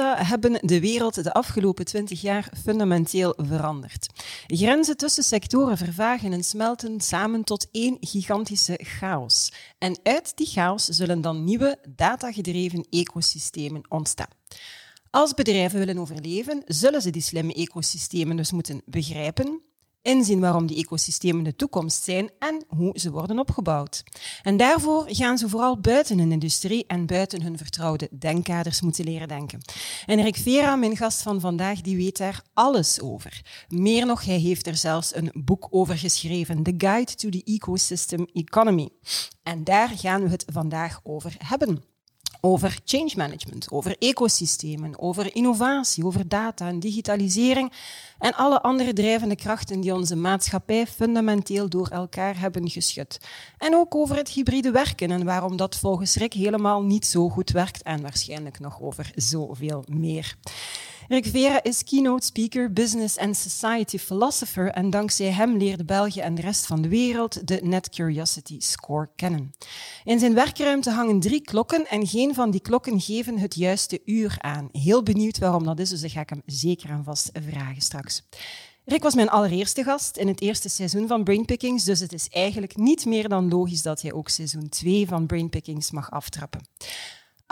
Hebben de wereld de afgelopen twintig jaar fundamenteel veranderd. Grenzen tussen sectoren vervagen en smelten samen tot één gigantische chaos. En uit die chaos zullen dan nieuwe datagedreven ecosystemen ontstaan. Als bedrijven willen overleven, zullen ze die slimme ecosystemen dus moeten begrijpen, inzien waarom die ecosystemen de toekomst zijn en hoe ze worden opgebouwd. En daarvoor gaan ze vooral buiten hun industrie en buiten hun vertrouwde denkkaders moeten leren denken. En Erik Vera, mijn gast van vandaag, die weet daar alles over. Meer nog, hij heeft er zelfs een boek over geschreven, The Guide to the Ecosystem Economy. En daar gaan we het vandaag over hebben over change management, over ecosystemen, over innovatie, over data en digitalisering en alle andere drijvende krachten die onze maatschappij fundamenteel door elkaar hebben geschud. En ook over het hybride werken en waarom dat volgens Rick helemaal niet zo goed werkt en waarschijnlijk nog over zoveel meer. Rick Vera is keynote speaker, business and society philosopher en dankzij hem leerde België en de rest van de wereld de Net Curiosity Score kennen. In zijn werkruimte hangen drie klokken en geen van die klokken geven het juiste uur aan. Heel benieuwd waarom dat is, dus dat ga ik hem zeker en vast vragen straks. Rick was mijn allereerste gast in het eerste seizoen van Brainpickings, dus het is eigenlijk niet meer dan logisch dat hij ook seizoen 2 van Brainpickings mag aftrappen.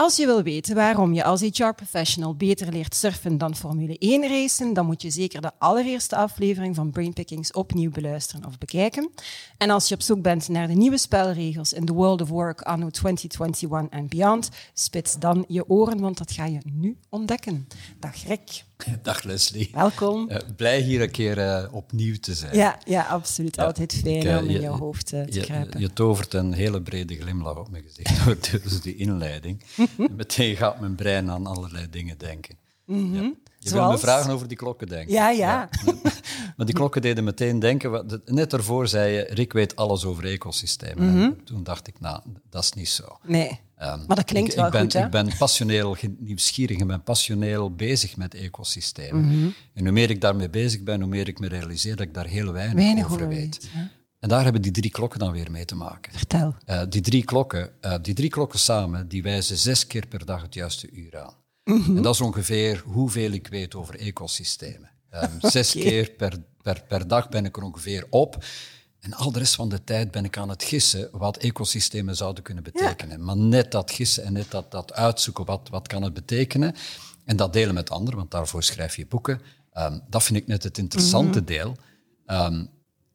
Als je wil weten waarom je als HR-professional beter leert surfen dan Formule 1 racen, dan moet je zeker de allereerste aflevering van Brainpickings opnieuw beluisteren of bekijken. En als je op zoek bent naar de nieuwe spelregels in the world of work anno 2021 en beyond, spits dan je oren, want dat ga je nu ontdekken. Dag Rick. Dag Leslie. Welkom. Uh, blij hier een keer uh, opnieuw te zijn. Ja, ja absoluut. Ja, Altijd fijn om in je, jouw hoofd te je, kruipen. Je tovert een hele brede glimlach op mijn gezicht door dus die inleiding. Meteen gaat mijn brein aan allerlei dingen denken. Mm -hmm. ja. Je Zoals? wil me vragen over die klokken denken. Ja, ja. ja. maar die klokken deden meteen denken. Net daarvoor zei je, Rick weet alles over ecosystemen. Mm -hmm. Toen dacht ik, nou, dat is niet zo. Nee. Um, maar dat klinkt ik, wel ik ben, goed, hè? Ik ben passioneel nieuwsgierig en ben passioneel bezig met ecosystemen. Mm -hmm. En hoe meer ik daarmee bezig ben, hoe meer ik me realiseer dat ik daar heel weinig, weinig over over weet. En daar hebben die drie klokken dan weer mee te maken. Vertel. Uh, die, drie klokken, uh, die drie klokken samen, die wijzen zes keer per dag het juiste uur aan. Mm -hmm. En dat is ongeveer hoeveel ik weet over ecosystemen. Um, zes okay. keer per, per, per dag ben ik er ongeveer op. En al de rest van de tijd ben ik aan het gissen wat ecosystemen zouden kunnen betekenen. Ja. Maar net dat gissen en net dat, dat uitzoeken, wat, wat kan het betekenen? En dat delen met anderen, want daarvoor schrijf je boeken. Um, dat vind ik net het interessante Mhm. deel. Um,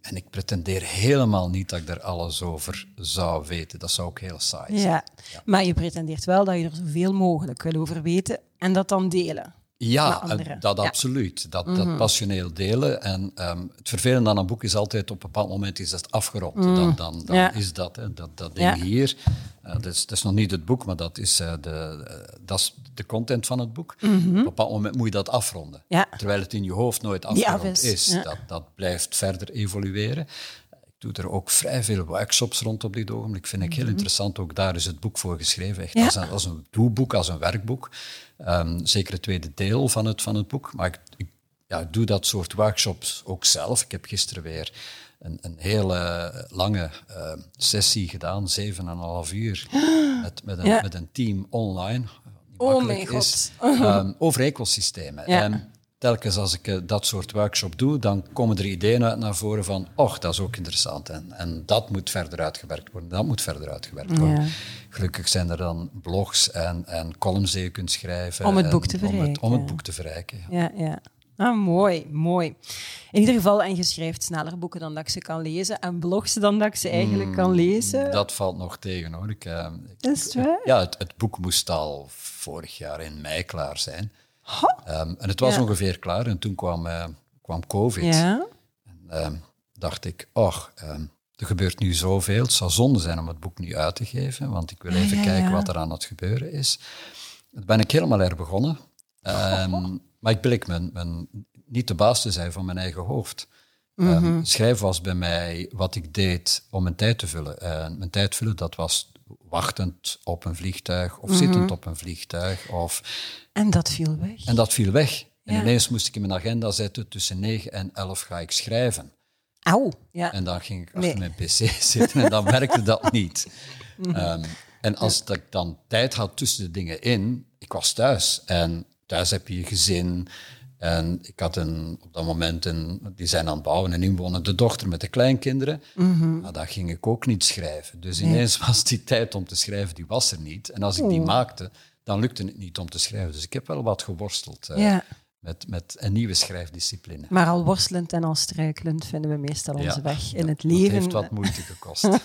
en ik pretendeer helemaal niet dat ik daar alles over zou weten. Dat zou ook heel saai zijn. Ja. maar je pretendeert wel dat je er zoveel mogelijk wil over weten en dat dan delen. Ja, anderen. dat Ja. absoluut. Dat, Mhm. dat passioneel delen. En ehm, het vervelende aan een boek is altijd op een bepaald moment is dat afgerond. Dan, dan, dan Mhm. Ja. is dat, hè, dat, dat ding Ja. hier. eh, dat, is, dat is nog niet het boek, maar dat is, eh, de, eh, dat is de content van het boek. Mhm. Op een bepaald moment moet je dat afronden. Terwijl het in je hoofd nooit afgerond is. Dat, dat blijft verder evolueren. Ik doe er ook vrij veel workshops rond op dit ogenblik. Vind ik heel interessant. Ook daar is het boek voor geschreven. Echt Mhm. Ja. als, een, als een doelboek, als een werkboek. Ehm, zeker het tweede deel van het, van het boek. Maar ik, ik, ja, ik doe dat soort workshops ook zelf. Ik heb gisteren weer een, een hele lange eh, sessie gedaan, zeven en een half uur, met, met, een, Ja. met een team online. Oh is, ehm, over ecosystemen. Ja. En telkens als ik eh, dat soort workshop doe, dan komen er ideeën uit naar voren van, och, dat is ook interessant. En, en dat moet verder uitgewerkt worden, dat moet verder uitgewerkt worden. Ja. Gelukkig zijn er dan blogs en, en columns die je kunt schrijven. Om het boek te Om het, om verrijken. het boek te verrijken. ja. Ja, ja. Ah, mooi, mooi. In ieder geval, en je schrijft sneller boeken dan dat ik ze kan lezen en blogs dan dat ik ze eigenlijk kan lezen. Dat valt nog tegen hoor. Ik, eh, ik- Is het waar? ja, het, het boek moest al vorig jaar in mei klaar zijn. Ehm, en het was Ja. ongeveer klaar en toen kwam, eh, kwam COVID. Ja. Ehm, dacht ik, ehm, er gebeurt nu zoveel. Het zou zonde zijn om het boek nu uit te geven, want ik wil even ja, kijken wat er aan het gebeuren is. Toen ben ik helemaal herbegonnen. Ehm, Maar ik bleek mijn, mijn, niet de baas te zijn van mijn eigen hoofd. Ehm, schrijven was bij mij wat ik deed om mijn tijd te vullen. En mijn tijd vullen, dat was wachtend op een vliegtuig of zittend op een vliegtuig. Of... En dat viel weg. En dat viel weg. En ineens moest ik in mijn agenda zetten, tussen 9 en 11 ga ik schrijven. Auw, ja. En dan ging ik achter mijn pc zitten en dan werkte dat niet. Ehm, en als ik dan tijd had tussen de dingen in, ik was thuis. En thuis heb je je gezin. En ik had een, op dat moment, een, die zijn aan het bouwen, een inwonende dochter met de kleinkinderen. Mm Maar daar ging ik ook niet schrijven. Dus ineens was die tijd om te schrijven, die was er niet. En als ik die maakte, dan lukte het niet om te schrijven. Dus ik heb wel wat geworsteld. Uh, ja met, met een nieuwe schrijfdiscipline. Maar al worstelend en al struikelend vinden we meestal onze weg in het leven. Het heeft wat moeite gekost.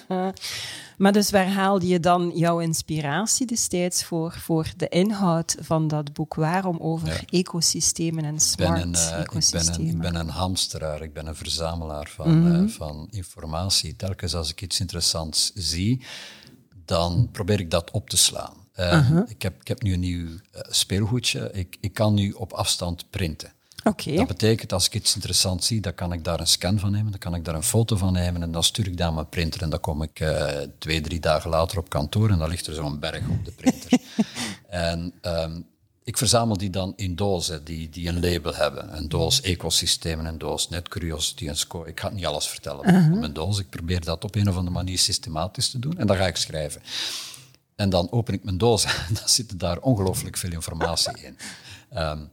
maar dus waar haalde je dan jouw inspiratie destijds voor, voor de inhoud van dat boek? Waarom over ecosystemen en smart ik ben een, ecosystemen? Ik ben, een, ik ben een hamsteraar, ik ben een verzamelaar van, mm van informatie. Telkens als ik iets interessants zie, dan probeer ik dat op te slaan. Uh, ik, heb, ik heb nu een nieuw speelgoedje. Ik, ik kan nu op afstand printen. Okay. Dat betekent, als ik iets interessants zie, dan kan ik daar een scan van nemen, dan kan ik daar een foto van nemen en dan stuur ik dat aan mijn printer. En dan kom ik uh, twee, drie dagen later op kantoor en dan ligt er zo'n berg op de printer. en um, ik verzamel die dan in dozen die, die een label hebben. Een doos ecosystemen, een doos net curiosity en score. Ik ga niet alles vertellen uh -huh. mijn doos. Ik probeer dat op een of andere manier systematisch te doen en dan ga ik schrijven. En dan open ik mijn doos en dan zit daar ongelooflijk veel informatie in. Um,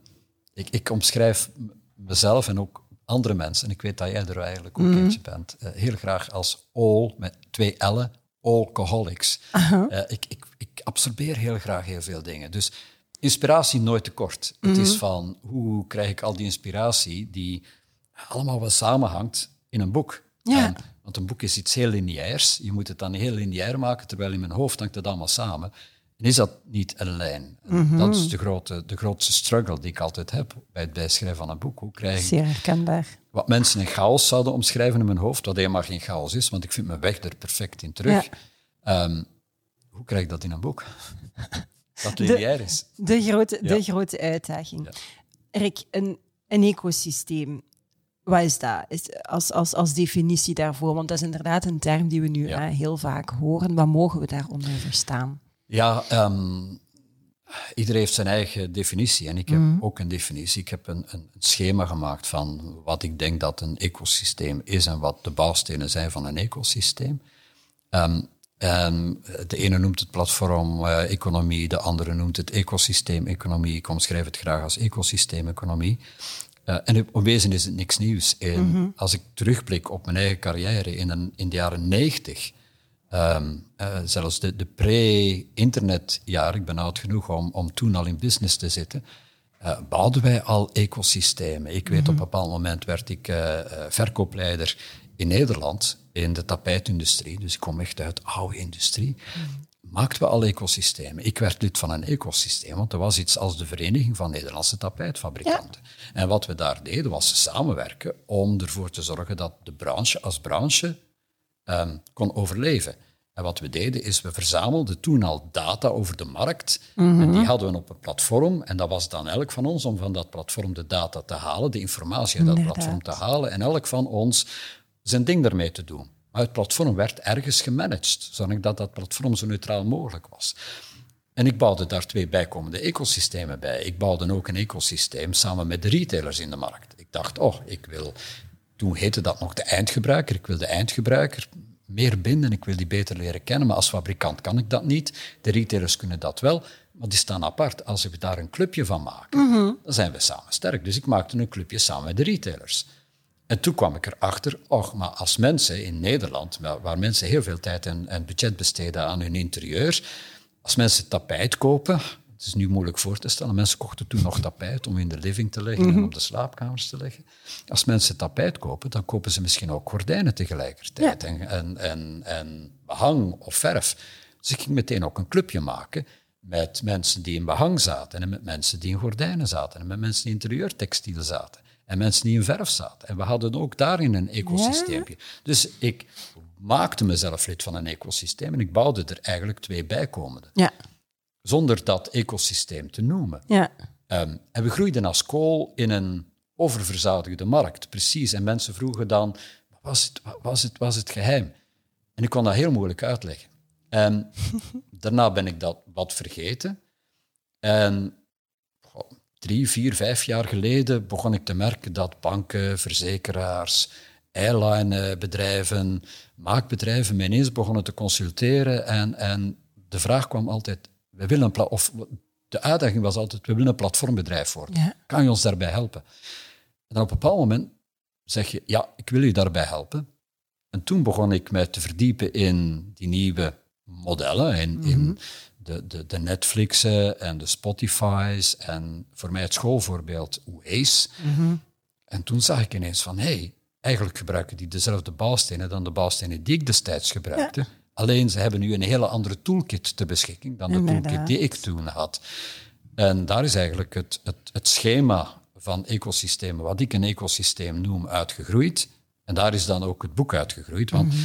ik, ik, omschrijf mezelf en ook andere mensen, en ik weet dat jij er eigenlijk ook mm eentje bent, uh, heel graag als all, met twee L'en, alcoholics. Uh -huh. uh, ik, ik, ik, absorbeer heel graag heel veel dingen. Dus inspiratie nooit tekort. Mm -hmm. Het is mhm. van, hoe krijg ik al die inspiratie die allemaal wel samenhangt in een boek? Ja. En, want een boek is iets heel lineairs. Je moet het dan heel lineair maken, terwijl in mijn hoofd hangt het allemaal samen. En is dat niet een lijn? Mm Dat is de, grote, de grootste struggle die ik altijd heb bij het bijschrijven van een boek. Hoe krijg ik Zeer herkenbaar. Wat mensen in chaos zouden omschrijven in mijn hoofd, wat helemaal geen chaos is, want ik vind mijn weg er perfect in terug. Ja. Um, hoe krijg ik dat in een boek? dat lineair is. De grote, ja. de grote uitdaging. Ja. Rick, een, een ecosysteem wat is dat is als, als, als definitie daarvoor? Want dat is inderdaad een term die we nu ja. heel vaak horen. Wat mogen we daaronder verstaan? Ja, um, iedereen heeft zijn eigen definitie. En ik heb mm. ook een definitie. Ik heb een, een, schema gemaakt van wat ik denk dat een ecosysteem is en wat de bouwstenen zijn van een ecosysteem. Um, en de ene noemt het platform-economie, uh, de andere noemt het ecosysteem-economie. Ik omschrijf het graag als ecosysteem-economie. Uh, en in wezen is het niks nieuws. En mm -hmm. Als ik terugblik op mijn eigen carrière in, een, in de jaren negentig, um, uh, zelfs de, de pre-internetjaren, ik ben oud genoeg om, om toen al in business te zitten, uh, bouwden wij al ecosystemen. Ik weet, mm -hmm. op een bepaald moment werd ik verkoopleider in Nederland in de tapijtindustrie. Dus ik kom echt uit oude industrie. Mm -hmm maakten we al ecosystemen. Ik werd lid van een ecosysteem, want er was iets als de Vereniging van Nederlandse Tapijtfabrikanten. Ja. En wat we daar deden, was samenwerken om ervoor te zorgen dat de branche als branche um, kon overleven. En wat we deden, is we verzamelden toen al data over de markt. Mm -hmm. En die hadden we op een platform. En dat was dan elk van ons om van dat platform de data te halen, de informatie uit dat Inderdaad. platform te halen. En elk van ons zijn ding daarmee te doen. Maar het platform werd ergens gemanaged, zodat dat dat platform zo neutraal mogelijk was. En ik bouwde daar twee bijkomende ecosystemen bij. Ik bouwde ook een ecosysteem samen met de retailers in de markt. Ik dacht, oh, ik wil, toen heette dat nog de eindgebruiker, ik wil de eindgebruiker meer binden, ik wil die beter leren kennen, maar als fabrikant kan ik dat niet. De retailers kunnen dat wel, maar die staan apart. Als we daar een clubje van maken, mm -hmm. dan zijn we samen sterk. Dus ik maakte een clubje samen met de retailers. En toen kwam ik erachter, och, maar als mensen in Nederland, waar mensen heel veel tijd en, en budget besteden aan hun interieur, als mensen tapijt kopen, het is nu moeilijk voor te stellen, mensen kochten toen nog tapijt om in de living te leggen mm -hmm. en mhm. op de slaapkamers te leggen. Als mensen tapijt kopen, dan kopen ze misschien ook gordijnen tegelijkertijd ja. en, en, en, en behang of verf. Dus ik ging meteen ook een clubje maken met mensen die in behang zaten en met mensen die in gordijnen zaten en met mensen die in interieurtextiel zaten en mensen die in verf zaten. En we hadden ook daarin een ecosysteempje. Ja. Dus ik maakte mezelf lid van een ecosysteem en ik bouwde er eigenlijk twee bijkomende. Ja. Zonder dat ecosysteem te noemen. Ja. Um, en we groeiden als kool in een oververzadigde markt, precies. En mensen vroegen dan, was het, was het, was het geheim? En ik kon dat heel moeilijk uitleggen. En daarna ben ik dat wat vergeten. En drie, vier, vijf jaar geleden begon ik te merken dat banken, verzekeraars, airlinebedrijven, maakbedrijven mij ineens begonnen te consulteren. En, en de vraag kwam altijd, we willen een of de uitdaging was altijd, we willen een platformbedrijf worden. Kan je ons daarbij helpen? En dan op een bepaald moment zeg je, ja, ik wil je daarbij helpen. En toen begon ik mij te verdiepen in die nieuwe modellen, in, in mhm. de, de, de Netflixen en de Spotify's en voor mij het schoolvoorbeeld Waze. Mm En toen zag ik ineens van, hé, hey, eigenlijk gebruiken die dezelfde bouwstenen dan de bouwstenen die ik destijds gebruikte. Alleen ze hebben nu een hele andere toolkit te beschikking dan de toolkit die ik toen had. En daar is eigenlijk het, het, het schema van ecosystemen, wat ik een ecosysteem noem, uitgegroeid. En daar is dan ook het boek uitgegroeid. Want mhm.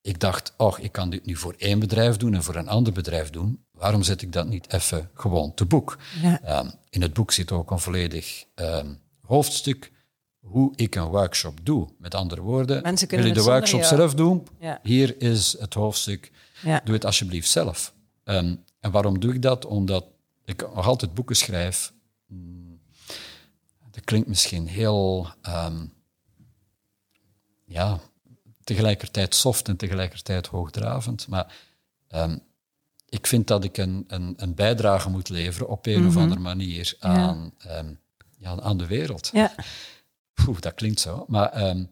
ik dacht, oh, ik kan dit nu voor één bedrijf doen en voor een ander bedrijf doen. Waarom zet ik dat niet even gewoon te boek? Ehm, in het boek zit ook een volledig ehm, hoofdstuk hoe ik een workshop doe. Met andere woorden, wil je de workshop zelf doen? Hier is het hoofdstuk. Doe het alsjeblieft zelf. Um, en waarom doe ik dat? Omdat ik nog altijd boeken schrijf. Hmm, dat klinkt misschien heel, um, ja, tegelijkertijd soft en tegelijkertijd hoogdravend. Maar um, ik vind dat ik een, een, een, bijdrage moet leveren op een of mhm. andere manier aan, ja. ja aan de wereld. Ja. Oeh, dat klinkt zo. Maar, um,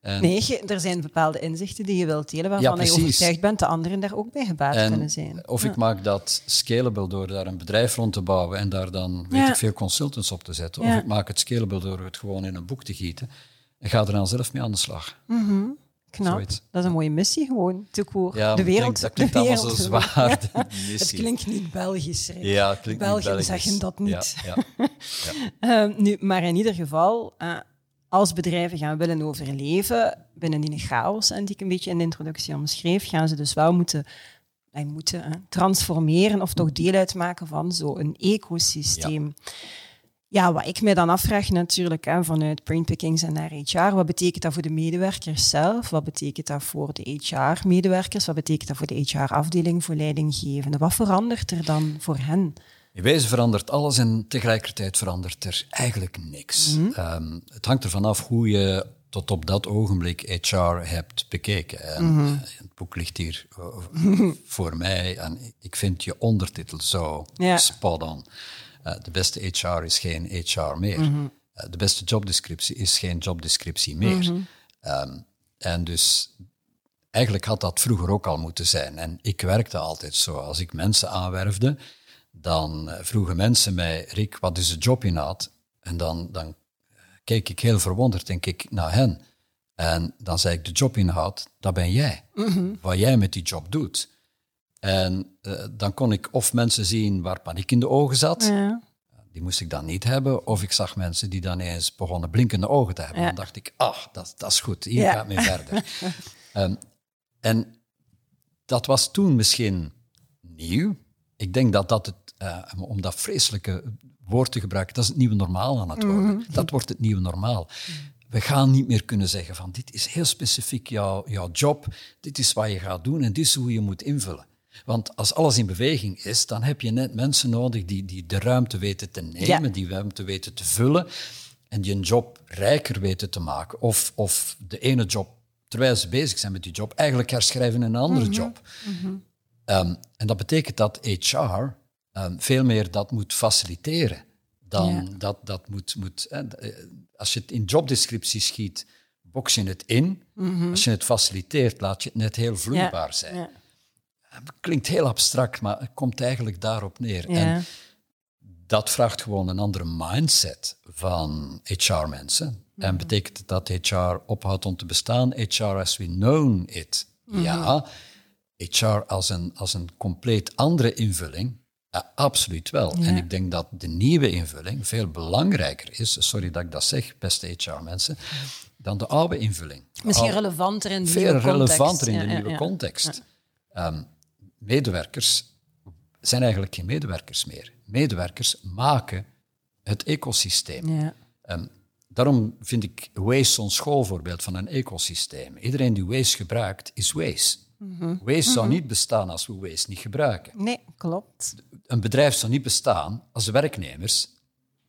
nee, er zijn bepaalde inzichten die je wilt delen waarvan je overtuigd bent de anderen daar ook bij gebaat kunnen zijn. Of ik maak dat scalable door daar een bedrijf rond te bouwen en daar dan weet ik veel consultants op te zetten. Of ik maak het scalable door het gewoon in een boek te gieten en ga er dan zelf mee aan de slag. Mm Knap. Dat is een mooie missie gewoon, te Ja, de wereld. dat klinkt allemaal zo zwaar. Het klinkt niet Belgisch. Ja, klinkt België niet Belgisch. zeggen dat niet. Ja, uh, nu, maar in ieder geval, uh, als bedrijven gaan willen overleven binnen die chaos, en die ik een beetje in de introductie omschreef, gaan ze dus wel moeten, wij moeten hè, transformeren of toch deel uitmaken van zo'n ecosysteem. Ja. ja. wat ik mij dan afvraag natuurlijk hè, vanuit brainpickings en naar HR, wat betekent dat voor de medewerkers zelf? Wat betekent dat voor de HR-medewerkers? Wat betekent dat voor de HR-afdeling, voor leidinggevenden? Wat verandert er dan voor hen? In wezen verandert alles en tegelijkertijd verandert er eigenlijk niks. Mhm. Ehm, het hangt ervan af hoe je tot op dat ogenblik HR hebt bekeken. En mhm. Het boek ligt hier eh, voor mij en ik vind je ondertitel zo spot on. Uh, de beste HR is geen HR meer. Mhm. Eh, de beste jobdescriptie is geen jobdescriptie meer. Um, en dus eigenlijk had dat vroeger ook al moeten zijn. En ik werkte altijd zo. Als ik mensen aanwerfde, dan eh, vroegen mensen mij, Rick, wat is de jobinhoud? En dan, dan keek ik heel verwonderd, denk ik, naar hen. En dan zei ik, de jobinhoud, dat ben jij. Mhm. Wat jij met die job doet. En uh, dan kon ik of mensen zien waar paniek in de ogen zat. Ja. Die moest ik dan niet hebben. Of ik zag mensen die dan eens begonnen blinkende ogen te hebben. Dan dacht ik, ah, dat, dat is goed, hier gaat mee verder. um, en dat was toen misschien nieuw. Ik denk dat dat het uh, om dat vreselijke woord te gebruiken, dat is het nieuwe normaal aan het worden. Mhm. Dat wordt het nieuwe normaal. We gaan niet meer kunnen zeggen van dit is heel specifiek jouw, jouw job, dit is wat je gaat doen en dit is hoe je moet invullen. Want als alles in beweging is, dan heb je net mensen nodig die, die de ruimte weten te nemen, die ruimte weten te vullen en die een job rijker weten te maken. Of, of de ene job, terwijl ze bezig zijn met die job, eigenlijk herschrijven in een andere mhm. job. Mhm. Ehm, en dat betekent dat HR um, veel meer dat moet faciliteren. Dan dat, dat moet, moet eh, als je het in jobdescriptie schiet, box je het in. Mhm. Als je het faciliteert, laat je het net heel vloeibaar zijn. Ja. Klinkt heel abstract, maar het komt eigenlijk daarop neer. En dat vraagt gewoon een andere mindset van HR-mensen. En mhm. betekent dat HR ophoudt om te bestaan? HR as we know it. Mhm. Ja, HR als een, als een compleet andere invulling absoluut wel. En ik denk dat de nieuwe invulling veel belangrijker is, sorry dat ik dat zeg, beste HR-mensen, dan de oude invulling. Misschien relevanter in de veel nieuwe context. Veel relevanter in de nieuwe context. Um, medewerkers zijn eigenlijk geen medewerkers meer. Medewerkers maken het ecosysteem. Um, daarom vind ik Waze zo'n schoolvoorbeeld van een ecosysteem. Iedereen die Waze gebruikt, is Waze. Waze zou niet bestaan als we Waze niet gebruiken. Nee, klopt. Een bedrijf zou niet bestaan als werknemers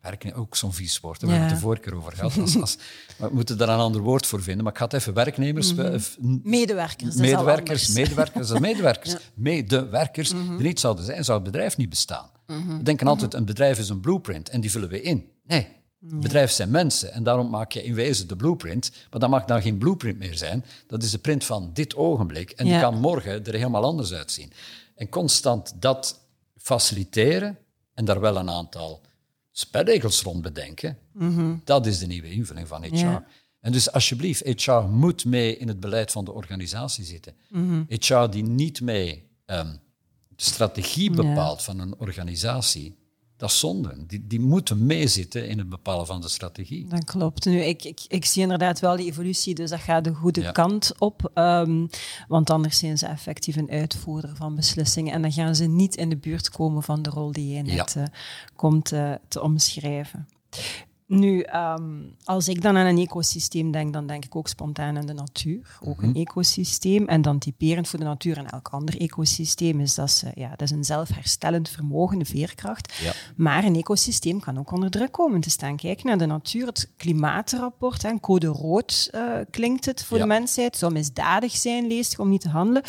werken ook zo'n vies woord, daar Ja. hebben we het de vorige keer over gehad. Als, als, we moeten daar een ander woord voor vinden, maar ik ga het even werknemers... f- Medewerkers, medewerkers, anders. medewerkers en medewerkers. Medewerkers die niet zouden zijn, zou het bedrijf niet bestaan. We denken altijd, een bedrijf is een blueprint en die vullen we in. Nee, bedrijven zijn mensen en daarom maak je in wezen de blueprint. Maar dat mag dan geen blueprint meer zijn. Dat is de print van dit ogenblik en die kan morgen er helemaal anders uitzien. En constant dat faciliteren en daar wel een aantal spelregels rond bedenken, dat is de nieuwe invulling van HR. Ja. En dus alsjeblieft, HR moet mee in het beleid van de organisatie zitten. HR die niet mee ehm, de strategie bepaalt van een organisatie, dat is zonde. Die, die moeten meezitten in het bepalen van de strategie. Dat klopt. Nu, ik, ik, ik zie inderdaad wel die evolutie, dus dat gaat de goede Ja. kant op. ehm, want anders zijn ze effectief een uitvoerder van beslissingen. En dan gaan ze niet in de buurt komen van de rol die jij net eh, komt eh, te omschrijven. Nu, ehm, als ik dan aan een ecosysteem denk, dan denk ik ook spontaan aan de natuur. Ook een ecosysteem. En dan typerend voor de natuur en elk ander ecosysteem is dat, ze, ja, dat is een zelfherstellend vermogen, een veerkracht. Ja. Maar een ecosysteem kan ook onder druk komen te staan. Kijk naar de natuur, het klimaatrapport, en code rood eh, klinkt het voor Ja. de mensheid. Het zou misdadig zijn, leest om niet te handelen.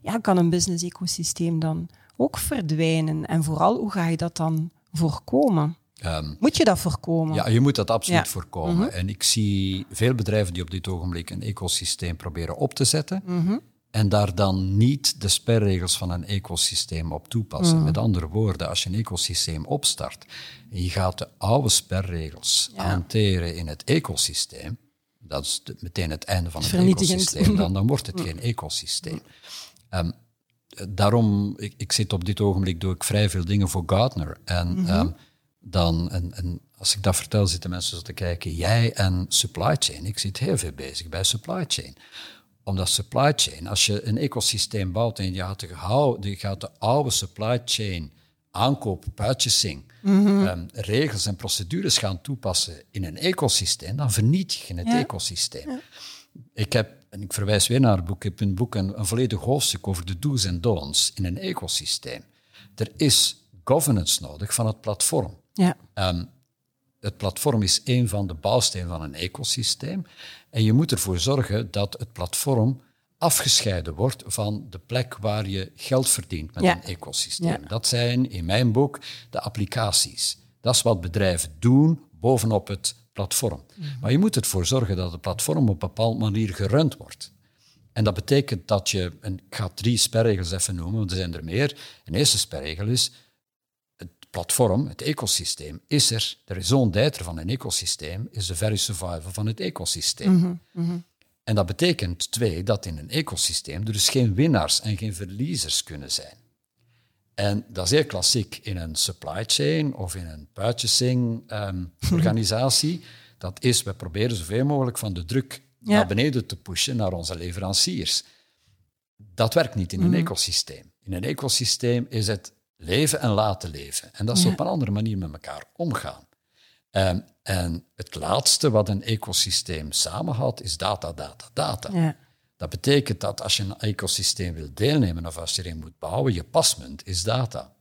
Ja, kan een business-ecosysteem dan ook verdwijnen? En vooral, hoe ga je dat dan voorkomen? Ehm, Moet je dat voorkomen? Ja, je moet dat absoluut Ja. Mhm. voorkomen. En ik zie veel bedrijven die op dit ogenblik een ecosysteem proberen op te zetten. Mhm. En daar dan niet de spelregels van een ecosysteem op toepassen. Mhm. Met andere woorden, als je een ecosysteem opstart en je gaat de oude spelregels Ja. hanteren in het ecosysteem, dat is de- meteen het einde van het ecosysteem, dan, dan wordt het geen ecosysteem. Ehm, daarom, ik, ik zit op dit ogenblik, doe ik vrij veel dingen voor Gartner. En ehm, dan, en, en als ik dat vertel, zitten mensen zo te kijken, jij en supply chain. Ik zit heel veel bezig bij supply chain. Omdat supply chain, als je een ecosysteem bouwt en je gaat de, je gaat de oude supply chain aankoop, purchasing, ehm, regels en procedures gaan toepassen in een ecosysteem, dan vernietig je het Ja. ecosysteem. Ik heb, en ik verwijs weer naar het boek, ik heb in het boek een, een volledig hoofdstuk over de do's en don'ts in een ecosysteem. Er is governance nodig van het platform. Ja. Ehm, het platform is een van de bouwstenen van een ecosysteem. En je moet ervoor zorgen dat het platform afgescheiden wordt van de plek waar je geld verdient met Ja. een ecosysteem. Ja. Dat zijn in mijn boek de applicaties. Dat is wat bedrijven doen bovenop het platform. Mhm. Maar je moet ervoor zorgen dat het platform op een bepaalde manier gerund wordt. En dat betekent dat je, en ik ga drie spelregels even noemen, want er zijn er meer. Een eerste spelregel is, platform, het ecosysteem, is er. De raison d'être van een ecosysteem is de very survival van het ecosysteem. En dat betekent, twee, dat in een ecosysteem er dus geen winnaars en geen verliezers kunnen zijn. En dat is heel klassiek in een supply chain of in een purchasing ehm, organisatie. Dat is, we proberen zoveel mogelijk van de druk Ja. naar beneden te pushen naar onze leveranciers. Dat werkt niet in een ecosysteem. In een ecosysteem is het leven en laten leven. En dat Ja. op een andere manier met elkaar omgaan. Ehm, en het laatste wat een ecosysteem samenhoudt, is data, data, data. Ja. Dat betekent dat als je een ecosysteem wil deelnemen of als je erin moet bouwen, je pasmunt is data.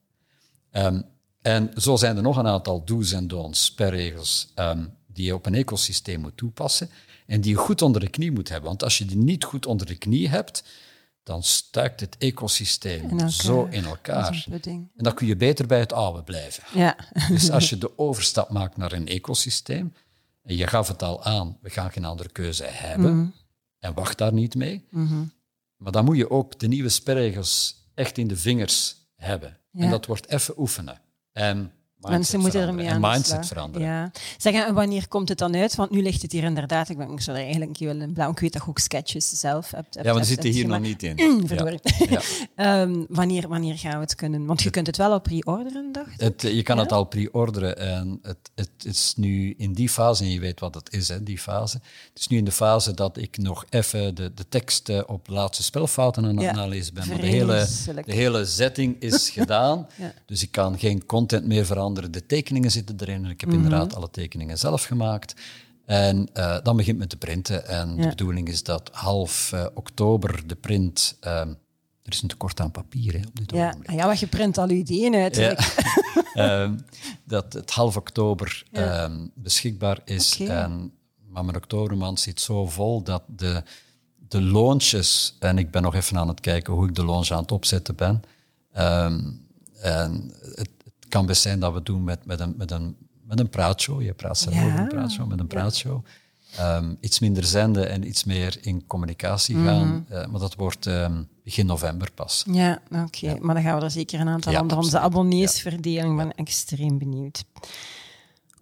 Ehm, en zo zijn er nog een aantal do's en don'ts, spelregels, ehm, die je op een ecosysteem moet toepassen en die je goed onder de knie moet hebben. Want als je die niet goed onder de knie hebt, dan stuikt het ecosysteem In zo in elkaar. En dan kun je beter bij het oude blijven. Ja. Dus als je de overstap maakt naar een ecosysteem, en je gaf het al aan, we gaan geen andere keuze hebben, en wacht daar niet mee. Maar dan moet je ook de nieuwe spelregels echt in de vingers hebben. Ja. En dat wordt even oefenen. En Mensen moeten ermee aan En de mindset slag. veranderen. Ja. Zeg, en wanneer komt het dan uit? Want nu ligt het hier inderdaad. Ik, ben, ik zou er eigenlijk wel in blauw. Ik weet dat je ook sketches zelf hebt. hebt Ja, maar die zitten hier nog niet in. Mm, verdorie. Ja. Ehm, wanneer, wanneer gaan we het kunnen? Want je kunt het wel al pre-orderen, dacht ik. Het, je kan het al pre-orderen en het, het is nu in die fase, en je weet wat het is, hè, die fase. Het is nu in de fase dat ik nog even de, de tekst eh, op laatste spelfouten aan het nalezen ben. Maar de hele, de hele setting is gedaan, dus ik kan geen content meer veranderen. De tekeningen zitten erin ik heb Mhm. inderdaad alle tekeningen zelf gemaakt. En uh, dan begint men te printen. En de bedoeling is dat half uh, oktober de print. Uh, er is een tekort aan papier hè, op dit ja. ogenblik. Ja, want je print al je ideeën uit. Ja. Ehm, dat het half oktober ja. beschikbaar is. Okay. En, maar mijn oktobermaand zit zo vol dat de, de launches. En ik ben nog even aan het kijken hoe ik de launch aan het opzetten ben. Um, en het, kan best zijn dat we doen met, met, een, met, een, met een praatshow. Je praat zelf ja. over een praatshow, met een praatshow. Um, iets minder zenden en iets meer in communicatie gaan. Mm -hmm. uh, maar dat wordt um, begin november pas. Ja, oké. Okay. Ja. Maar dan gaan we er zeker een aantal ja, onder onze abonnees verdelen. Ik ben extreem benieuwd.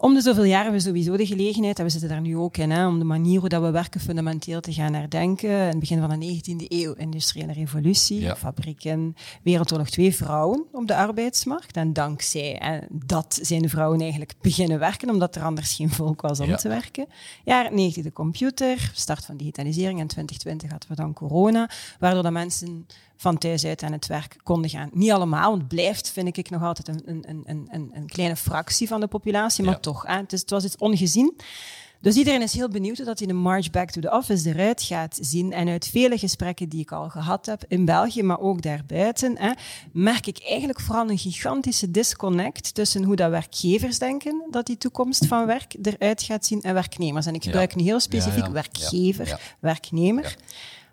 Om de zoveel jaar hebben we sowieso de gelegenheid, en we zitten daar nu ook in, hè, om de manier hoe dat we werken fundamenteel te gaan herdenken. In het begin van de 19e eeuw, industriële revolutie, ja. fabrieken, Wereldoorlog 2, vrouwen op de arbeidsmarkt. En dankzij en dat zijn de vrouwen eigenlijk beginnen werken, omdat er anders geen volk was om ja. te werken. Jaren 90 de computer, start van digitalisering. En 2020 hadden we dan corona, waardoor de mensen van thuis uit aan het werk konden gaan. Niet allemaal, want het blijft, vind ik, nog altijd een, een, een, een, een kleine fractie van de populatie, maar ja. toch, hè, het, was iets ongezien. Dus iedereen is heel benieuwd hoe dat hij de March Back to the Office eruit gaat zien. En uit vele gesprekken die ik al gehad heb in België, maar ook daarbuiten, hè, merk ik eigenlijk vooral een gigantische disconnect tussen hoe dat werkgevers denken dat die toekomst van werk eruit gaat zien en werknemers. En ik gebruik ja. nu heel specifiek ja, werkgever, werknemer.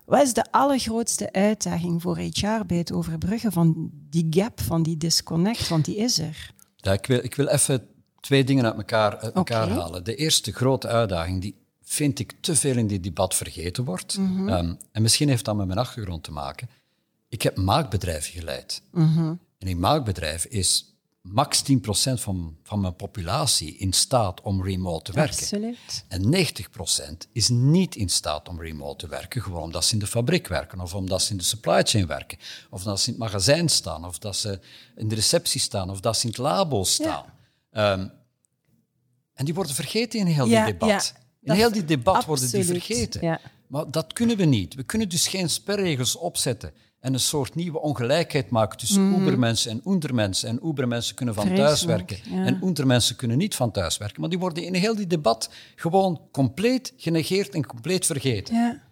Wat is de allergrootste uitdaging voor HR bij het overbruggen van die gap, van die disconnect? Want die is er. Ja, ik, wil, ik wil even twee dingen uit elkaar, uit elkaar okay. halen. De eerste grote uitdaging, die vind ik te veel in dit debat vergeten wordt. Mm -hmm. um, en misschien heeft dat met mijn achtergrond te maken. Ik heb maakbedrijven geleid. Mm -hmm. En in maakbedrijven is max 10% van, van mijn populatie in staat om remote te werken. Absoluut. En 90% is niet in staat om remote te werken, gewoon omdat ze in de fabriek werken, of omdat ze in de supply chain werken, of dat ze in het magazijn staan, of dat ze in de receptie staan, of dat ze in het labo staan. Ja. Um, en die worden vergeten in heel ja, dit debat. Ja, in heel dit debat absoluut. worden die vergeten. Ja. Maar dat kunnen we niet. We kunnen dus geen sperregels opzetten en een soort nieuwe ongelijkheid maken tussen mm. Ubermensen en Ondermensen. En Ubermensen kunnen van Vreselijk, thuis werken ja. en Untermensen kunnen niet van thuis werken. Maar die worden in heel die debat gewoon compleet genegeerd en compleet vergeten. Ja.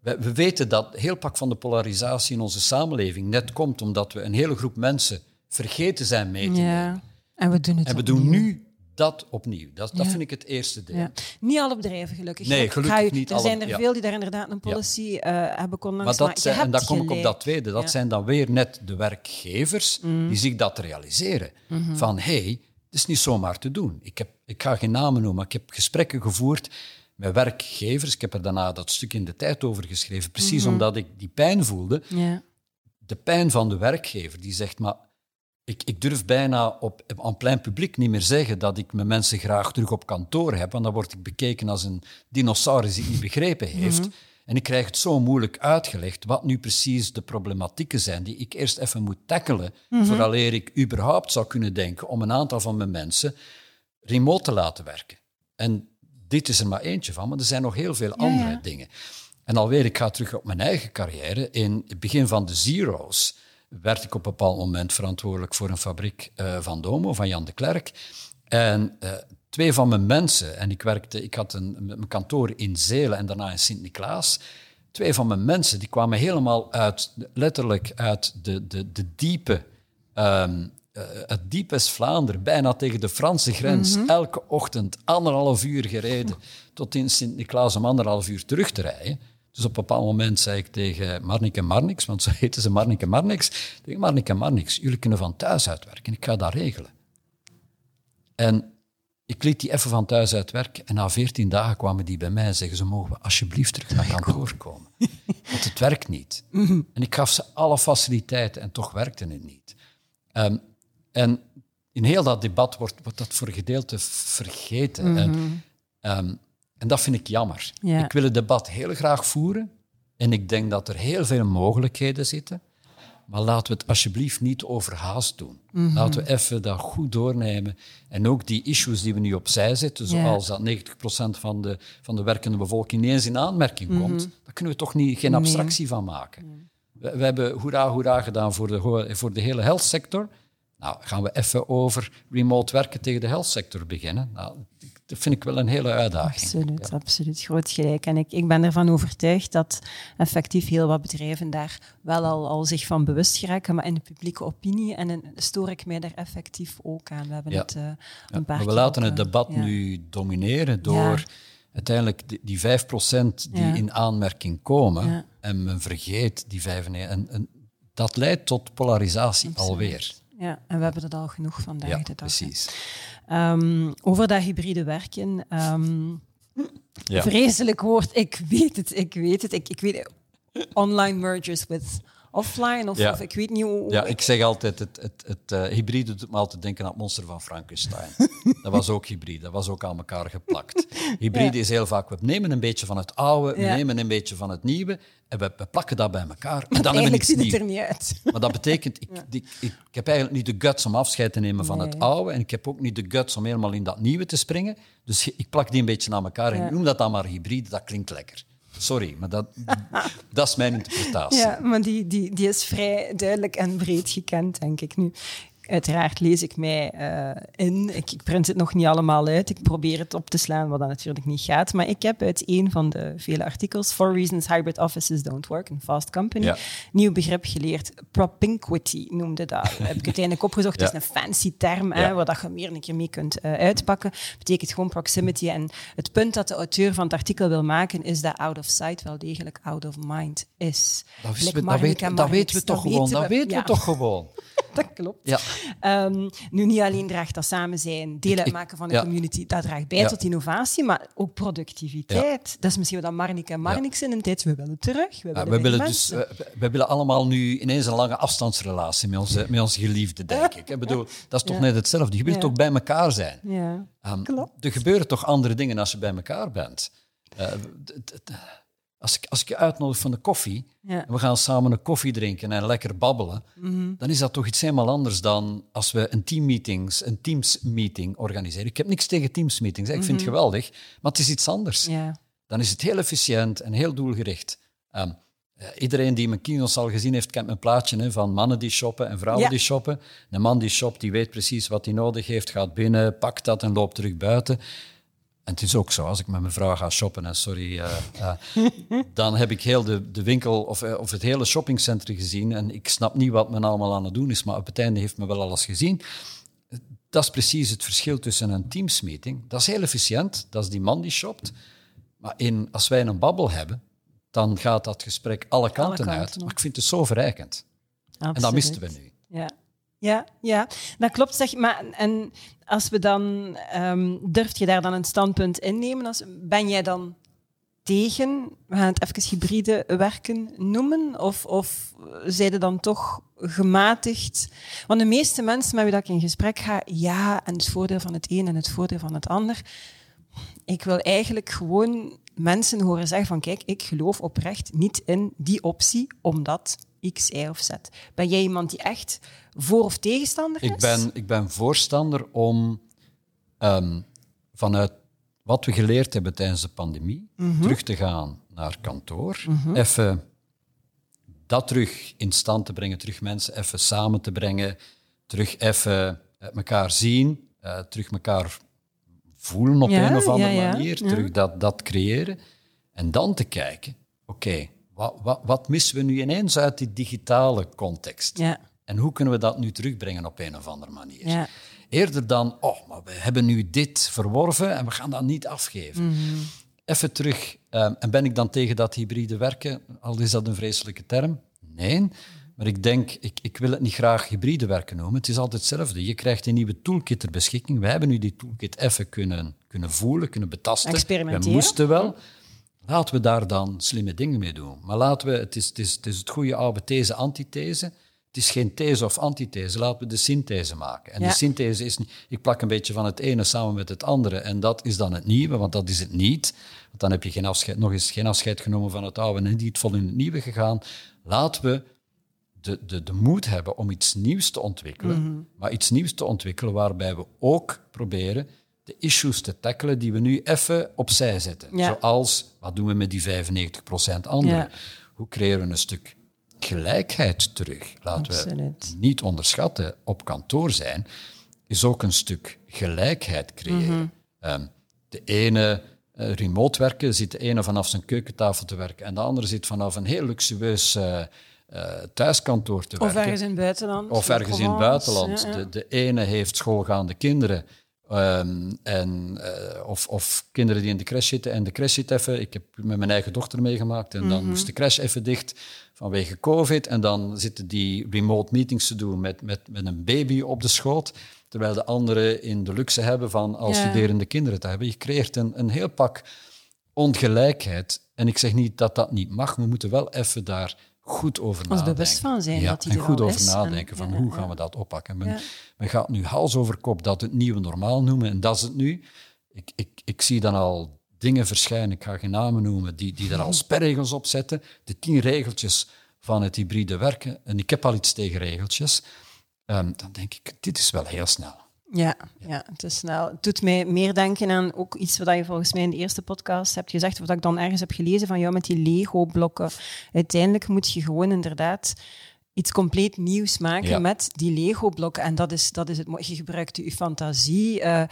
We, we, weten dat heel pak van de polarisatie in onze samenleving net komt omdat we een hele groep mensen vergeten zijn mee te ja. En we doen het En we doen nu dat opnieuw. Dat, dat ja. vind ik het eerste deel. Ja. Niet alle bedrijven, gelukkig. Nee, gelukkig je, niet Er alle, zijn er veel die daar inderdaad een policy uh, hebben kon maar dat zijn, En dan kom ik op dat tweede. Dat zijn dan weer net de werkgevers mm. die zich dat realiseren. Mhm. Mm -hmm. Van, hé, hey, het is niet zomaar te doen. Ik, heb, ik ga geen namen noemen, maar ik heb gesprekken gevoerd met werkgevers. Ik heb er daarna dat stuk in de tijd over geschreven, precies Mhm. mm -hmm. omdat ik die pijn voelde. Ja. De pijn van de werkgever, die zegt, maar ik, ik, durf bijna op, aan plein publiek niet meer zeggen dat ik mijn mensen graag terug op kantoor heb, want dan word ik bekeken als een dinosaurus die het niet begrepen heeft. Mhm. En ik krijg het zo moeilijk uitgelegd wat nu precies de problematieken zijn die ik eerst even moet tackelen, Mhm. vooraleer ik überhaupt zou kunnen denken om een aantal van mijn mensen remote te laten werken. En dit is er maar eentje van, maar er zijn nog heel veel andere ja. dingen. En alweer, ik ga terug op mijn eigen carrière. In het begin van de Zero's werd ik op een bepaald moment verantwoordelijk voor een fabriek uh, van Domo, van Jan de Klerk. En uh, twee van mijn mensen, en ik, werkte, ik had een, mijn kantoor in Zelen en daarna in Sint-Niklaas. Twee van mijn mensen die kwamen helemaal uit, letterlijk uit de, de, de diepe, um, uh, het diep West-Vlaanderen, bijna tegen de Franse grens. Mm -hmm. Elke ochtend anderhalf uur gereden tot in Sint-Niklaas om anderhalf uur terug te rijden. Dus op een bepaald moment zei ik tegen Marnik en Marnix, want zo heten ze Marnik en Marnix, tegen Marnik en Marnix, jullie kunnen van thuis uitwerken, ik ga dat regelen. En ik liet die even van thuis uitwerken en na veertien dagen kwamen die bij mij en zeggen ze mogen we alsjeblieft terug naar kantoor komen. Want het werkt niet. Mhm. En ik gaf ze alle faciliteiten en toch werkte het niet. Um, en in heel dat debat wordt, wordt dat voor gedeelte vergeten. Mhm. En, um, en dat vind ik jammer. Ja. Ik wil het debat heel graag voeren. En ik denk dat er heel veel mogelijkheden zitten. Maar laten we het alsjeblieft niet overhaast doen. Mhm. Mm -hmm. Laten we even dat goed doornemen. En ook die issues die we nu opzij zetten, zoals dat 90% van de, van de werkende bevolking niet eens in aanmerking mm -hmm. komt, daar kunnen we toch niet, geen abstractie nee. van maken. Nee. We, we, hebben hoera hoera gedaan voor de, voor de hele health sector. Nou, gaan we even over remote werken tegen de health sector beginnen? Nou, dat vind ik wel een hele uitdaging. Absoluut, absoluut. Groot gelijk. En ik, ik ben ervan overtuigd dat effectief heel wat bedrijven daar wel al, al zich van bewust geraken, maar in de publieke opinie en in, stoor ik mij daar effectief ook aan. We hebben het uh, een ja, paar We laten het debat nu domineren door uiteindelijk die, die 5% die in aanmerking komen en men vergeet die 95%. En, en dat leidt tot polarisatie alweer. Ja, en we hebben er al genoeg vandaag ja, de dag. Precies. Um, over dat hybride werken. Um, ja. Vreselijk woord, ik weet het, ik weet het. Ik, ik weet online mergers with offline of, ja. of, ik weet niet hoe... Ja, ik zeg altijd, het, het, het uh, hybride doet me altijd denken aan het monster van Frankenstein. dat was ook hybride, dat was ook aan elkaar geplakt. Hybride ja. is heel vaak, we nemen een beetje van het oude, we nemen een beetje van het nieuwe en we, we plakken dat bij elkaar. En dan hebben we ziet het er niet uit. Maar dat betekent, ik, ik, heb eigenlijk niet de guts om afscheid te nemen van Nee. het oude en ik heb ook niet de guts om helemaal in dat nieuwe te springen. Dus ik plak die een beetje aan elkaar en noem dat dan maar hybride, dat klinkt lekker. Sorry, maar dat, dat is mijn interpretatie. Ja, maar die, die, die is vrij duidelijk en breed gekend, denk ik nu. Uiteraard lees ik mij uh, in. Ik, ik, print het nog niet allemaal uit. Ik probeer het op te slaan, wat dat natuurlijk niet gaat. Maar ik heb uit een van de vele artikels, Four Reasons Hybrid Offices Don't Work, een Fast Company, Ja. nieuw begrip geleerd. Propinquity noemde dat. heb ik uiteindelijk opgezocht. Het Ja. is een fancy term, hè, waar dat je meer een keer mee kunt uh, uitpakken. Betekent gewoon proximity. En het punt dat de auteur van het artikel wil maken, is dat out of sight wel degelijk out of mind is. Dat, dat, weet- weten we toch gewoon. Dat we. weten we toch gewoon. Dat klopt. Ja. Ehm, nu, niet alleen draagt dat samen zijn, deel uitmaken van de ja. community, dat draagt bij Ja. tot innovatie, maar ook productiviteit. Dat is misschien wat Marnik en Marnix in een tijd, we willen terug. We Ja, willen, we, willen dus, mensen. we, we willen allemaal nu ineens een lange afstandsrelatie met onze, met onze geliefde, denk ik. Ik bedoel, dat is toch net hetzelfde. Je wilt toch bij elkaar zijn. ja. Ehm, Klopt. er gebeuren toch andere dingen als je bij elkaar bent. Eh, als, ik, als ik je uitnodig van de koffie, Ja. en we gaan samen een koffie drinken en lekker babbelen, Mhm. dan is dat toch iets helemaal anders dan als we een teammeetings, een teams-meeting organiseren. Ik heb niks tegen teams-meetings, ik vind het geweldig, maar het is iets anders. Mhm. ja. Dan is het heel efficiënt en heel doelgericht. Ehm, eh, iedereen die mijn keynotes al gezien heeft, kent mijn plaatje hè, van mannen die shoppen en vrouwen Ja. die shoppen. Een man die shopt, die weet precies wat hij nodig heeft, gaat binnen, pakt dat en loopt terug buiten. En het is ook zo, als ik met mijn vrouw ga shoppen, en sorry, eh, eh, dan heb ik heel de, de winkel of, eh, of het hele shoppingcentrum gezien en ik snap niet wat men allemaal aan het doen is, maar op het einde heeft men wel alles gezien. Dat is precies het verschil tussen een teamsmeeting. Dat is heel efficiënt, dat is die man die shopt. Maar in, als wij een babbel hebben, dan gaat dat gesprek alle kanten, kanten uit. Maar ik vind het zo verrijkend. En dat misten we nu. Ja. Ja, ja, dat klopt. Zeg, maar en als we dan, ehm durf je daar dan een standpunt innemen? Als, ben jij dan tegen, we gaan het even hybride werken noemen? Of, of er dan toch gematigd? Want de meeste mensen met wie ik in gesprek ga, ja, en het voordeel van het een en het voordeel van het ander. Ik wil eigenlijk gewoon mensen horen zeggen van kijk, ik geloof oprecht niet in die optie, omdat X, Y of Z. Ben jij iemand die echt voor of tegenstander is? Ik ben, ik ben voorstander om ehm, vanuit wat we geleerd hebben tijdens de pandemie, Mhm. terug te gaan naar kantoor. Even dat terug in stand te brengen, terug mensen even samen te brengen, terug even elkaar zien, eh, terug elkaar voelen op Ja, een of andere ja, ja, manier, terug dat, dat creëren. En dan te kijken, oké, wat, wat, wat missen we nu ineens uit die digitale context? Ja, En hoe kunnen we dat nu terugbrengen op een of andere manier? ja. Eerder dan, oh, maar we hebben nu dit verworven en we gaan dat niet afgeven. Mhm. Even terug, ehm, en ben ik dan tegen dat hybride werken? Al is dat een vreselijke term? Nee. Maar ik denk, ik, ik wil het niet graag hybride werken noemen. Het is altijd hetzelfde. Je krijgt een nieuwe toolkit ter beschikking. Wij hebben nu die toolkit even kunnen, kunnen voelen, kunnen betasten. We moesten wel. Laten we daar dan slimme dingen mee doen. Maar laten we, het is het, is, het, is het goede oude these-antithese. Het is geen these of antithese, laten we de synthese maken. En Ja. de synthese is, ik plak een beetje van het ene samen met het andere en dat is dan het nieuwe, want dat is het niet. Want dan heb je geen afscheid, nog eens geen afscheid genomen van het oude en niet vol in het nieuwe gegaan. Laten we de, de, de moed hebben om iets nieuws te ontwikkelen, Mhm. maar iets nieuws te ontwikkelen waarbij we ook proberen de issues te tackelen die we nu even opzij zetten. Ja. Zoals, wat doen we met die 95% anderen? Ja. Hoe creëren we een stuk gelijkheid terug. Laten Absoluut. we niet onderschatten, op kantoor zijn is ook een stuk gelijkheid creëren. Ehm, de ene eh, remote werken, zit de ene vanaf zijn keukentafel te werken en de andere zit vanaf een heel luxueus eh, eh, thuiskantoor te Of werken. ergens in het buitenland. Of ergens in het buitenland. De, de ene heeft schoolgaande kinderen. Ehm, en, eh, of, of kinderen die in de crash zitten. En de crash zit even. Ik heb met mijn eigen dochter meegemaakt. En Mhm. dan moest de crash even dicht vanwege COVID. En dan zitten die remote meetings te doen met, met, met een baby op de schoot. Terwijl de anderen in de luxe hebben van als studerende kinderen te hebben. Je creëert een, een heel pak ongelijkheid. En ik zeg niet dat dat niet mag. We moeten wel even daar goed over Ons nadenken. bewust van zijn ja, dat die en er goed over is. Nadenken van ja, hoe gaan we dat oppakken. Men, men gaat nu hals over kop dat het nieuwe normaal noemen en dat is het nu. Ik, ik, ik zie dan al dingen verschijnen, ik ga geen namen noemen, die, die er al sperregels op zetten. De tien regeltjes van het hybride werken. En ik heb al iets tegen regeltjes. Ehm, dan denk ik, dit is wel heel snel. Ja, ja, het is snel. Het doet mij meer denken aan ook iets wat je volgens mij in de eerste podcast hebt gezegd, dat ik dan ergens heb gelezen van jou met die Lego-blokken. Uiteindelijk moet je gewoon inderdaad iets compleet nieuws maken Ja. met die Lego-blokken. En dat is, dat is het mooie. Je gebruikt je fantasie. eh,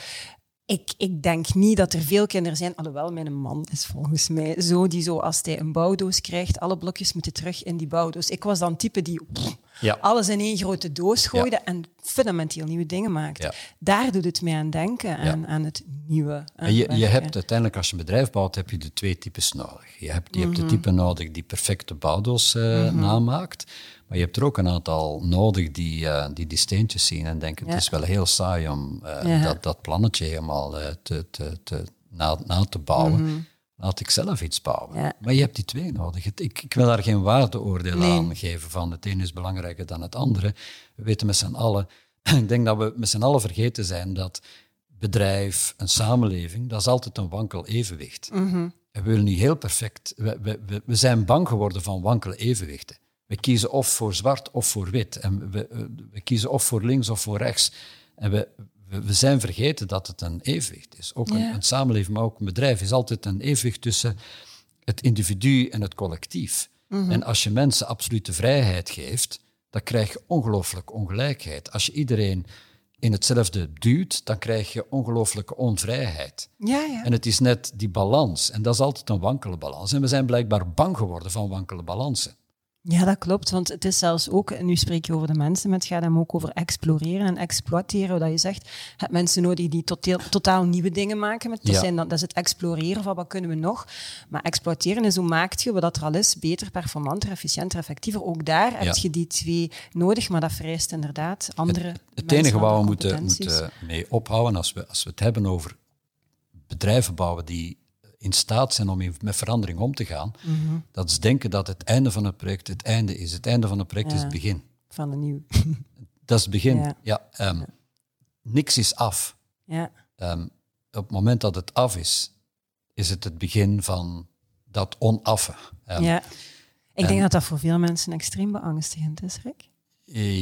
ik, ik denk niet dat er veel kinderen zijn, alhoewel mijn man is volgens mij zo, die zo als hij een bouwdoos krijgt, alle blokjes moeten terug in die bouwdoos. Ik was dan type die pff, Ja. alles in één grote doos gooide en fundamenteel nieuwe dingen maakte. Daar doet het mij aan denken, aan, aan het nieuwe. aan En je, je hebt uiteindelijk, als je een bedrijf bouwt, heb je de twee types nodig. Je hebt, je hebt de type nodig die perfecte bouwdoos eh, namaakt. Maar je hebt er ook een aantal nodig die, eh, die die steentjes zien en denken, het is wel heel saai om eh, dat, dat plannetje helemaal te, te, te, na, na te bouwen. Laat ik zelf iets bouwen. Ja. Maar je hebt die twee nodig. Ik, ik wil daar geen waardeoordeel Nee. aan geven van het ene is belangrijker dan het andere. We weten met z'n allen, ik denk dat we met z'n allen vergeten zijn dat bedrijf, een samenleving, dat is altijd een wankel evenwicht. En we willen niet heel perfect. We, we, we, zijn bang geworden van wankele evenwichten. We kiezen of voor zwart of voor wit. En we, we, we kiezen of voor links of voor rechts. En we, we, zijn vergeten dat het een evenwicht is. Ook een, Ja. een samenleving, maar ook een bedrijf is altijd een evenwicht tussen het individu en het collectief. En als je mensen absolute vrijheid geeft, dan krijg je ongelooflijk ongelijkheid. Als je iedereen in hetzelfde duwt, dan krijg je ongelooflijke onvrijheid. Ja, ja. En het is net die balans. En dat is altijd een wankele balans. En we zijn blijkbaar bang geworden van wankele balansen. Ja, dat klopt. Want het is zelfs ook, en nu spreek je over de mensen, maar het gaat hem ook over exploreren en exploiteren. Wat je zegt, je hebt mensen nodig die totaal, totaal nieuwe dingen maken. Met, dat, Ja. zijn dat is het exploreren van wat kunnen we nog. Maar exploiteren is hoe maakt je wat er al is beter, performanter, efficiënter, effectiever. Ook daar heb je die twee nodig, maar dat vereist inderdaad andere Het mensen, enige waar we moeten, moeten mee ophouden als we, als we het hebben over bedrijven bouwen die in staat zijn om in- met verandering om te gaan, Mhm. dat is denken dat het einde van het project het einde is. Het einde van het project is het begin. Van een nieuw. Dat is het begin. Ja. Ja. ehm, Niks is af. ja. Ehm, op het moment dat het af is, is het het begin van dat onaffe. Ehm, ja. Ik denk dat dat voor veel mensen extreem beangstigend is, Rick.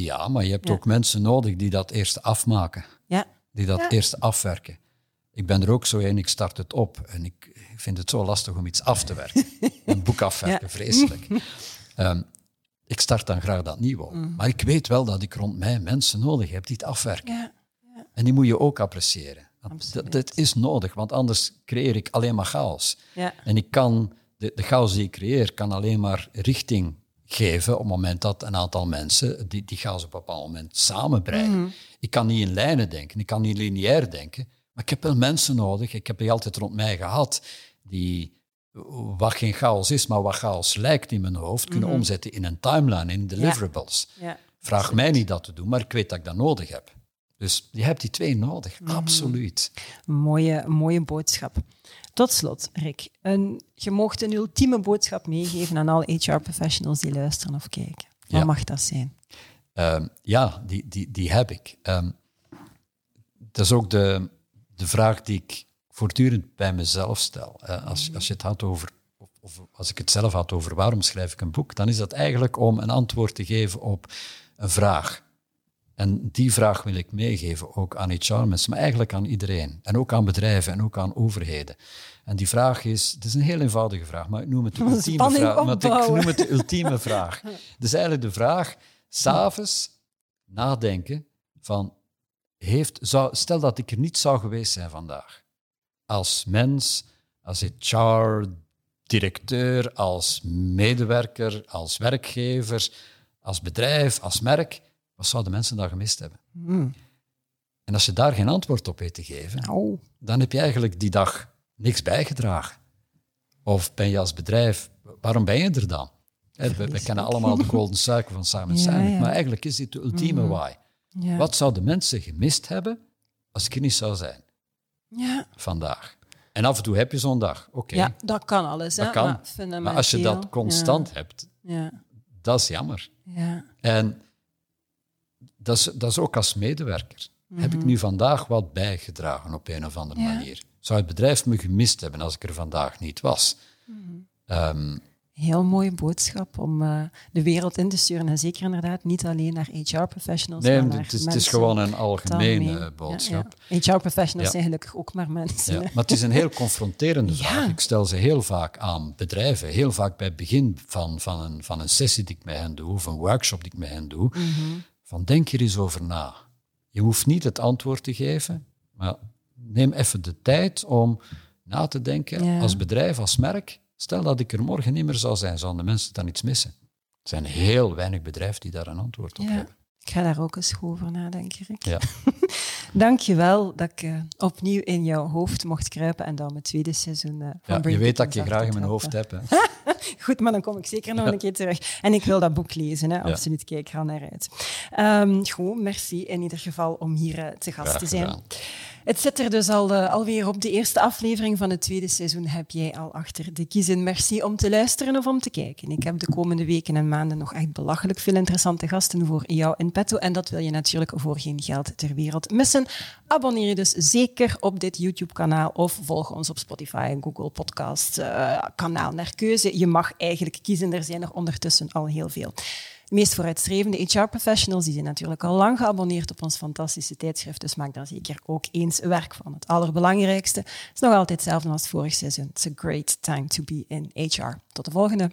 ja, maar je hebt ook mensen nodig die dat eerst afmaken. Ja. die dat eerst afwerken. Ik ben er ook zo een, ik start het op en ik vind het zo lastig om iets af te werken. Een boek afwerken, Ja. vreselijk. Ehm, ik start dan graag dat nieuw. Mm. Maar ik weet wel dat ik rond mij mensen nodig heb die het afwerken. Ja. En die moet je ook appreciëren. Dat, dat is nodig, want anders creëer ik alleen maar chaos. Ja. En ik kan, de, de chaos die ik creëer, kan alleen maar richting geven op het moment dat een aantal mensen die, die chaos op een bepaald moment samenbrengen. Ik kan niet in lijnen denken, ik kan niet lineair denken, maar ik heb wel mensen nodig, ik heb die altijd rond mij gehad, die wat geen chaos is, maar wat chaos lijkt in mijn hoofd, kunnen omzetten in een timeline, in deliverables. Ja. Vraag mij niet dat te doen, maar ik weet dat ik dat nodig heb. Dus je hebt die twee nodig, absoluut. Mooie, mooie boodschap. Tot slot, Rick. Een, je mocht een ultieme boodschap meegeven aan alle HR-professionals die luisteren of kijken. Wat Ja. mag dat zijn? Ehm, ja, die, die, die heb ik. Ehm, dat is ook de, de vraag die ik voortdurend bij mezelf stel. Als, als je het had over, of, of als ik het zelf had over waarom schrijf ik een boek, dan is dat eigenlijk om een antwoord te geven op een vraag. En die vraag wil ik meegeven, ook aan HR-mensen, maar eigenlijk aan iedereen. En ook aan bedrijven en ook aan overheden. En die vraag is, het is een heel eenvoudige vraag, maar ik noem het de ultieme vraag. Maar ik noem het de ultieme vraag. Dus eigenlijk de vraag, s'avonds nadenken van, heeft, zou, stel dat ik er niet zou geweest zijn vandaag. Als mens, als HR-directeur, als medewerker, als werkgever, als bedrijf, als merk, wat zouden mensen daar gemist hebben? Hmm. En als je daar geen antwoord op weet te geven, oh. dan heb je eigenlijk die dag niks bijgedragen. Of ben je als bedrijf, waarom ben je er dan? we, kennen allemaal de golden cycle van Simon Sinek, maar eigenlijk is dit de ultieme mm. why. Ja. Wat zouden mensen gemist hebben als ik er niet zou zijn? Ja. Vandaag. En af en toe heb je zo'n dag. Oké. Ja, dat kan alles. Dat kan. Maar, maar, als je dat constant hebt, dat is jammer. Ja. En dat is, dat is ook als medewerker. Heb ik mhm. nu vandaag wat bijgedragen op een of andere manier? Zou het bedrijf me gemist hebben als ik er vandaag niet was? Mm Heel mooie boodschap om uh, de wereld in te sturen. En zeker inderdaad niet alleen naar HR-professionals. Nee, maar het, is, het is gewoon een algemene boodschap. Ja, ja. HR-professionals zijn gelukkig ook maar mensen. Ja, maar het is een heel confronterende vraag. Ik stel ze heel vaak aan bedrijven. Heel vaak bij het begin van, van, een, van een sessie die ik met hen doe, of een workshop die ik met hen doe. Mm Van denk er eens over na. Je hoeft niet het antwoord te geven, maar neem even de tijd om na te denken als bedrijf, als merk Stel dat ik er morgen niet meer zou zijn, zouden de mensen dan iets missen? Er zijn heel weinig bedrijven die daar een antwoord op hebben. Ik ga daar ook eens over nadenken, Rick. Ja. Dank je wel dat ik uh, opnieuw in jouw hoofd mocht kruipen en dan mijn tweede seizoen uh, van ja, Je weet dat ik je graag in mijn hoofd heb. Hè? Goed, maar dan kom ik zeker nog een keer terug. En ik wil dat boek lezen, hè? absoluut. Kijk, ga naar uit. Um, goed, merci in ieder geval om hier uh, te gast te zijn. Het zit er dus al, uh, alweer op. De eerste aflevering van het tweede seizoen heb jij al achter de kiezen. Merci om te luisteren of om te kijken. Ik heb de komende weken en maanden nog echt belachelijk veel interessante gasten voor jou in petto. En dat wil je natuurlijk voor geen geld ter wereld missen. Abonneer je dus zeker op dit YouTube-kanaal of volg ons op Spotify, Google Podcast, uh, kanaal naar keuze. Je mag eigenlijk kiezen. Er zijn er ondertussen al heel veel meest vooruitstrevende HR-professionals die zijn natuurlijk al lang geabonneerd op ons fantastische tijdschrift, dus maak daar zeker ook eens werk van. Het allerbelangrijkste is nog altijd hetzelfde als vorig seizoen. It's a great time to be in HR. Tot de volgende.